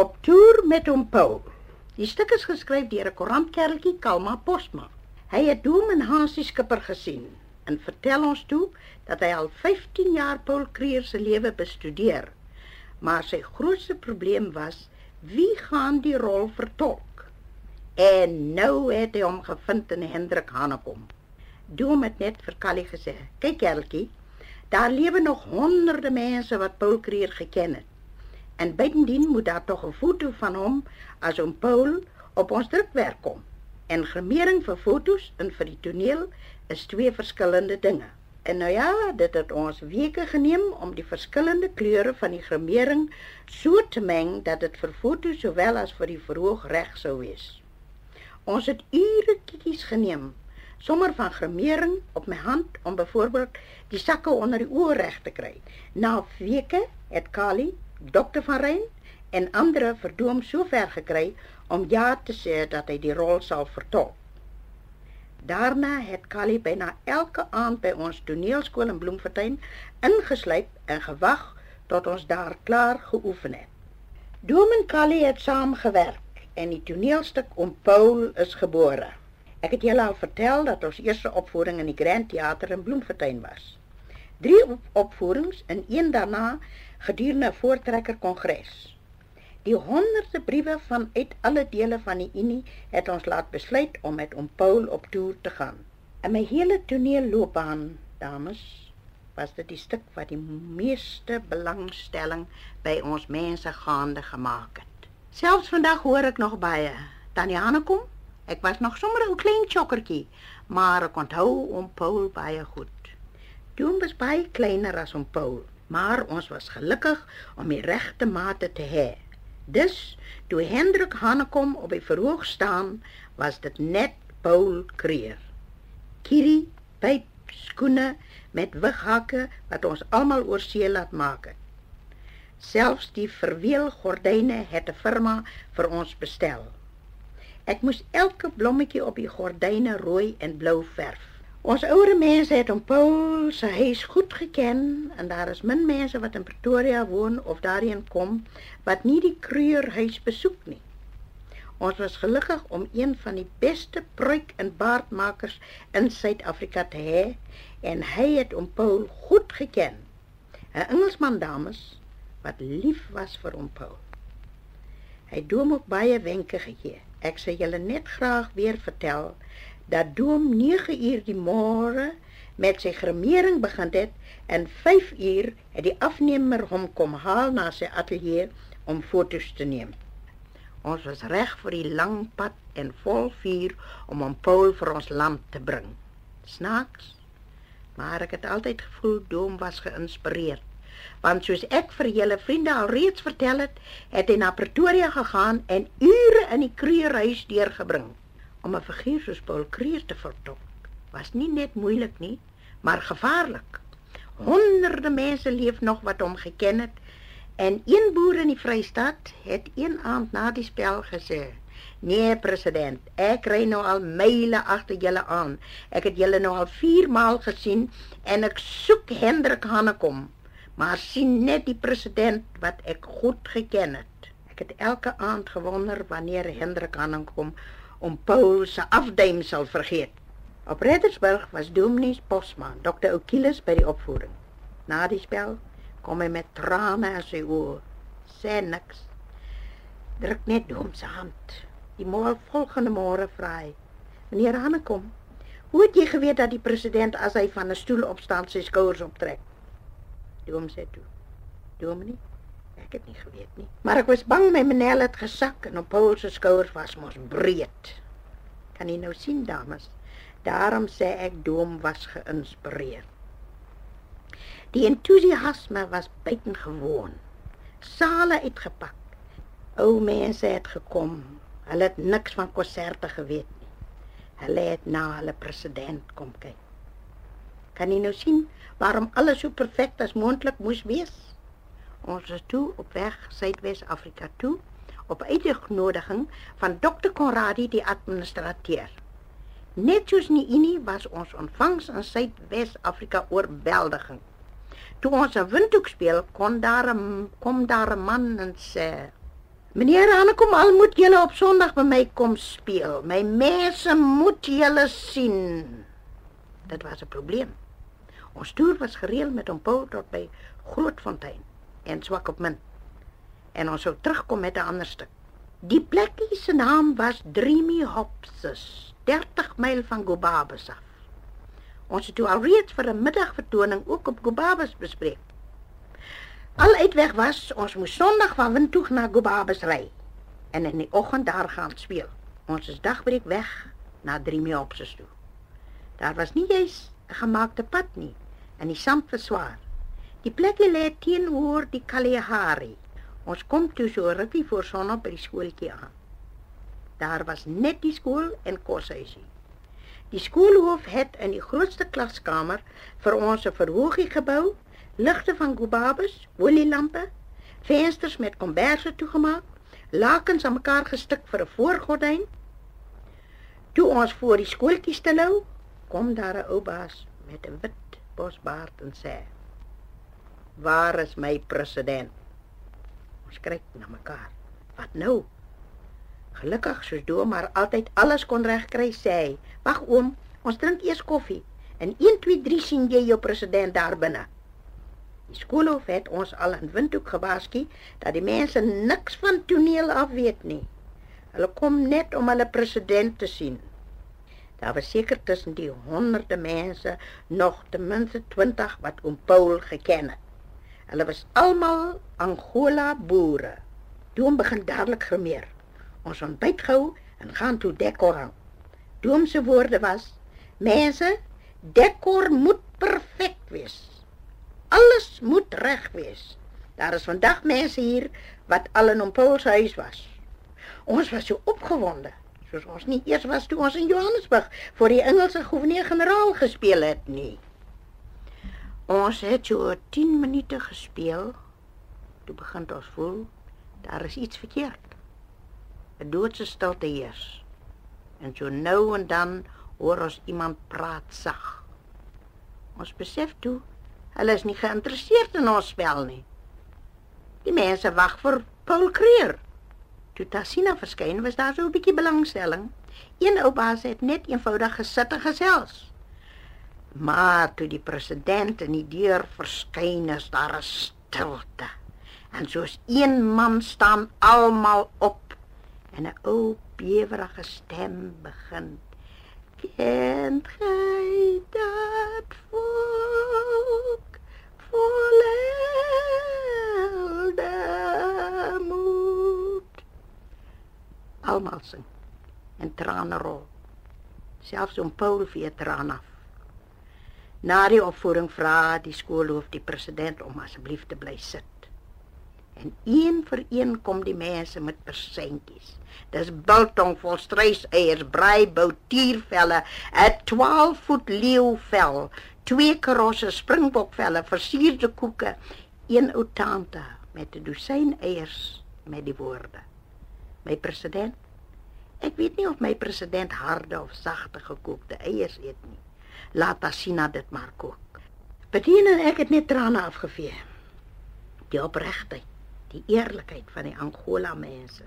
Op toer met hom Paul. Die stuk is geskryf deur 'n koerantkereltjie Kalma Posma. Hy het Doom en Hansie Skipper gesien en vertel ons toe dat hy al 15 jaar Paul Kreer se lewe bestudeer. Maar sy grootste probleem was wie gaan die rol vertolk? En nou het hy hom gevind in Hendrik Hanekom. Doom het net vir Callie gesê: "Kyk kereltjie, daar lewe nog honderde mense wat Paul Kreer geken het. En bydien moet daar tog 'n foto van hom as hom Paul op ons drukwerk kom. En gremering vir fotos en vir die toneel is twee verskillende dinge. En nou ja, dit het ons weke geneem om die verskillende kleure van die gremering so te meng dat dit vir fotos sowel as vir die verhoog reg sou wees. Ons het ure kiekies geneem sommer van gremering op my hand om byvoorbeeld die sakke onder die oë reg te kry. Na weke het Kali dokter van Rein en ander verdoom so ver gekry om ja te sê dat hy die rol sal vertolk. Daarna het Kali byna elke aand by ons toneelskool in Bloemfontein ingesluip en gewag tot ons daar klaar geoefen het. Doom en Kali het saam gewerk en die toneelstuk om Paul is gebore. Ek het julle al vertel dat ons eerste opvoering in die Grand Theater in Bloemfontein was. Drie op opvoerings en een daarna gedurende 'n voortrekker kongres. Die honderde briewe van uit alle dele van die Unie het ons laat besluit om met om Paul op toer te gaan. In my hele toneelloopbaan, dames, was dit die stuk wat die meeste belangstelling by ons mense gaande gemaak het. Selfs vandag hoor ek nog baie. Tanyane kom. Ek was nog sommer 'n klein chokkertjie, maar ek onthou om Paul baie goed. Toe was baie kleiner as om Paul maar ons was gelukkig om die regte mate te hê. Dus toe Hendrik Hanekom op die verhoog staan, was dit net Paul Kreer. Kiri, pyp, skoene met wighakke wat ons almal oor see laat maak het. Selfs die verweel gordyne het 'n firma vir ons bestel. Ek moes elke blommetjie op die gordyne rooi en blou verf. Ons ouer mense het hom Paul se huis goed geken en daar is min mense wat in Pretoria woon of daarheen kom wat nie die Kruierhuis besoek nie. Ons was gelukkig om een van die beste pruik en baardmakers in Suid-Afrika te hê en hy het hom Paul goed geken. 'n Engelsman dames wat lief was vir hom Paul. Hy het hom ook baie wenke gegee. Ek sê julle net graag weer vertel dat Doom 9 uur die môre met sy gremering begin het en 5 uur het die afnemer hom kom haal na sy ateljee om foto's te neem. Ons was reg vir die lang pad en vol vuur om hom Paul vir ons land te bring. Snaaks, maar ek het altyd gevoel Doom was geïnspireerd. Want soos ek vir julle vriende al reeds vertel het, het hy na Pretoria gegaan en ure in die kruierhuis deurgebring om 'n figuur soos Paul Kreer te vertolk was nie net moeilik nie, maar gevaarlik. Honderde mense leef nog wat hom geken het en een boer in die Vrystaat het een aand na die spel gesê: "Nee, president, ek ry nou al myle agter julle aan. Ek het julle nou al 4 maal gesien en ek soek Hendrik Hanekom, maar sien net die president wat ek goed geken het." Ek het elke aand gewonder wanneer Hendrik Hanekom om Paul se afduim sal vergeet. Op Reddersburg was Dominee Posma, Dr. Okilis by die opvoering. Na die spel kom hy met trane in sy oë, sê niks. Druk net Dom se hand. Die môre volgende môre vra hy: "Meneer Hanekom, hoe het jy geweet dat die president as hy van 'n stoel opstaan sy skouers optrek?" Dom sê toe: "Dominee, Ek het nie geweet nie. Maar ek was bang my menel het gesak en op Paul se skouers was mos breed. Kan jy nou sien, dames? Daarom sê ek Doom was geïnspireer. Die entoesiasme was buitengewoon. Sale uitgepak. Ou mense het gekom. Hulle het niks van konserte geweet nie. Hulle het na hulle president kom kyk. Kan jy nou sien waarom alles so perfek as moontlik moes wees? Ons is toe op weg Suidwes-Afrika toe op uitnodiging van Dr. Conradi die administrateur. Net soos in die Unie was ons ontvangs in Suidwes-Afrika oorweldigend. Toe ons 'n windhoek speel, kon daar 'n kom daar 'n man en sê: Meneer Hanekom, al moet julle op Sondag by my kom speel. My mense moet julle sien. Dit was 'n probleem. Ons toer was gereël met hom Paul tot by Grootfontein en Swakopmin. En ons sou terugkom met 'n ander stuk. Die plekkie se naam was Dreamy Hopses, 30 myl van Gobabis af. Ons het toe alreeds vir 'n middagvertoning ook op Gobabis bespreek. Al uitweg was, ons moes Sondag van Windhoek na Gobabis ry en in die oggend daar gaan speel. Ons is dagbreek weg na Dreamy Hopses toe. Daar was nie eens 'n gemaakte pad nie en die sand was swaar. Die plekkie lê teenoor die Kalahari. Ons kom toe so rukkie voor son op by die skooltjie aan. Daar was net die skool en koshuisie. Die skoolhoof het in die grootste klaskamer vir ons 'n verhoogie gebou, ligte van gubabes, olielampe, vensters met komberse toegemaak, lakens aan mekaar gestik vir 'n voorgordyn. Toe ons voor die skooltjie stilhou, kom daar 'n ou baas met 'n wit bosbaard en sê: "Waar is my president?" Ons kyk na mekaar. Wat nou? Gelukkig soos Doo maar altyd alles kon regkry sê hy. Wag oom, ons drink eers koffie. En 1 2 3 sien jy jou president daar binne. Die skoolhof het ons al in Windhoek gewaarsku dat die mense niks van toneel af weet nie. Hulle kom net om hulle president te sien. Daar was seker tussen die honderde mense nog ten minste 20 wat oom Paul geken het. Hulle was almal Angola boere. Doom begin dadelik gemeer. Ons ontbyt gou en gaan toe dekor aan. Doom se woorde was: "Mense, dekor moet perfek wees. Alles moet reg wees. Daar is vandag mense hier wat al in ons Paul se huis was. Ons was so opgewonde, soos ons nie eers was toe ons in Johannesburg vir die Engelse goewerneur-generaal gespeel het nie." Ons het so 10 minute gespeel. Toe begin ons voel daar is iets verkeerd. 'n Doodse stilte heers. En so nou en dan hoor ons iemand praat sag. Ons besef toe hulle is nie geïnteresseerd in ons spel nie. Die mense wag vir Paul Creer. Toe Tassina verskyn, was daar so 'n bietjie belangstelling. Een ou baas het net eenvoudig gesit en gesels. Maar toe die president in die deur verskyn, is daar 'n stilte. En soos een man staan almal op en 'n ou bewerige stem begin. Kent gij dat volk volelde moed? Almal sing en trane rol. Selfs om Paul vir trane af. Na die opvoering vra die skoolhoof die president om asseblief te bly sit. En een vir een kom die mense met persentjies. Dis biltong vol struiseiers, braaibou, tiervelle, 'n 12 voet leeuvel, twee karosse springbokvelle, versierde koeke, een ou tante met 'n dosyn eiers met die woorde: "My president, ek weet nie of my president harde of sagte gekookte eiers eet nie." Laat Asina dit maar kook. Bettina en ek het net trane afgevee. Die opregtheid, die eerlikheid van die Angola mense.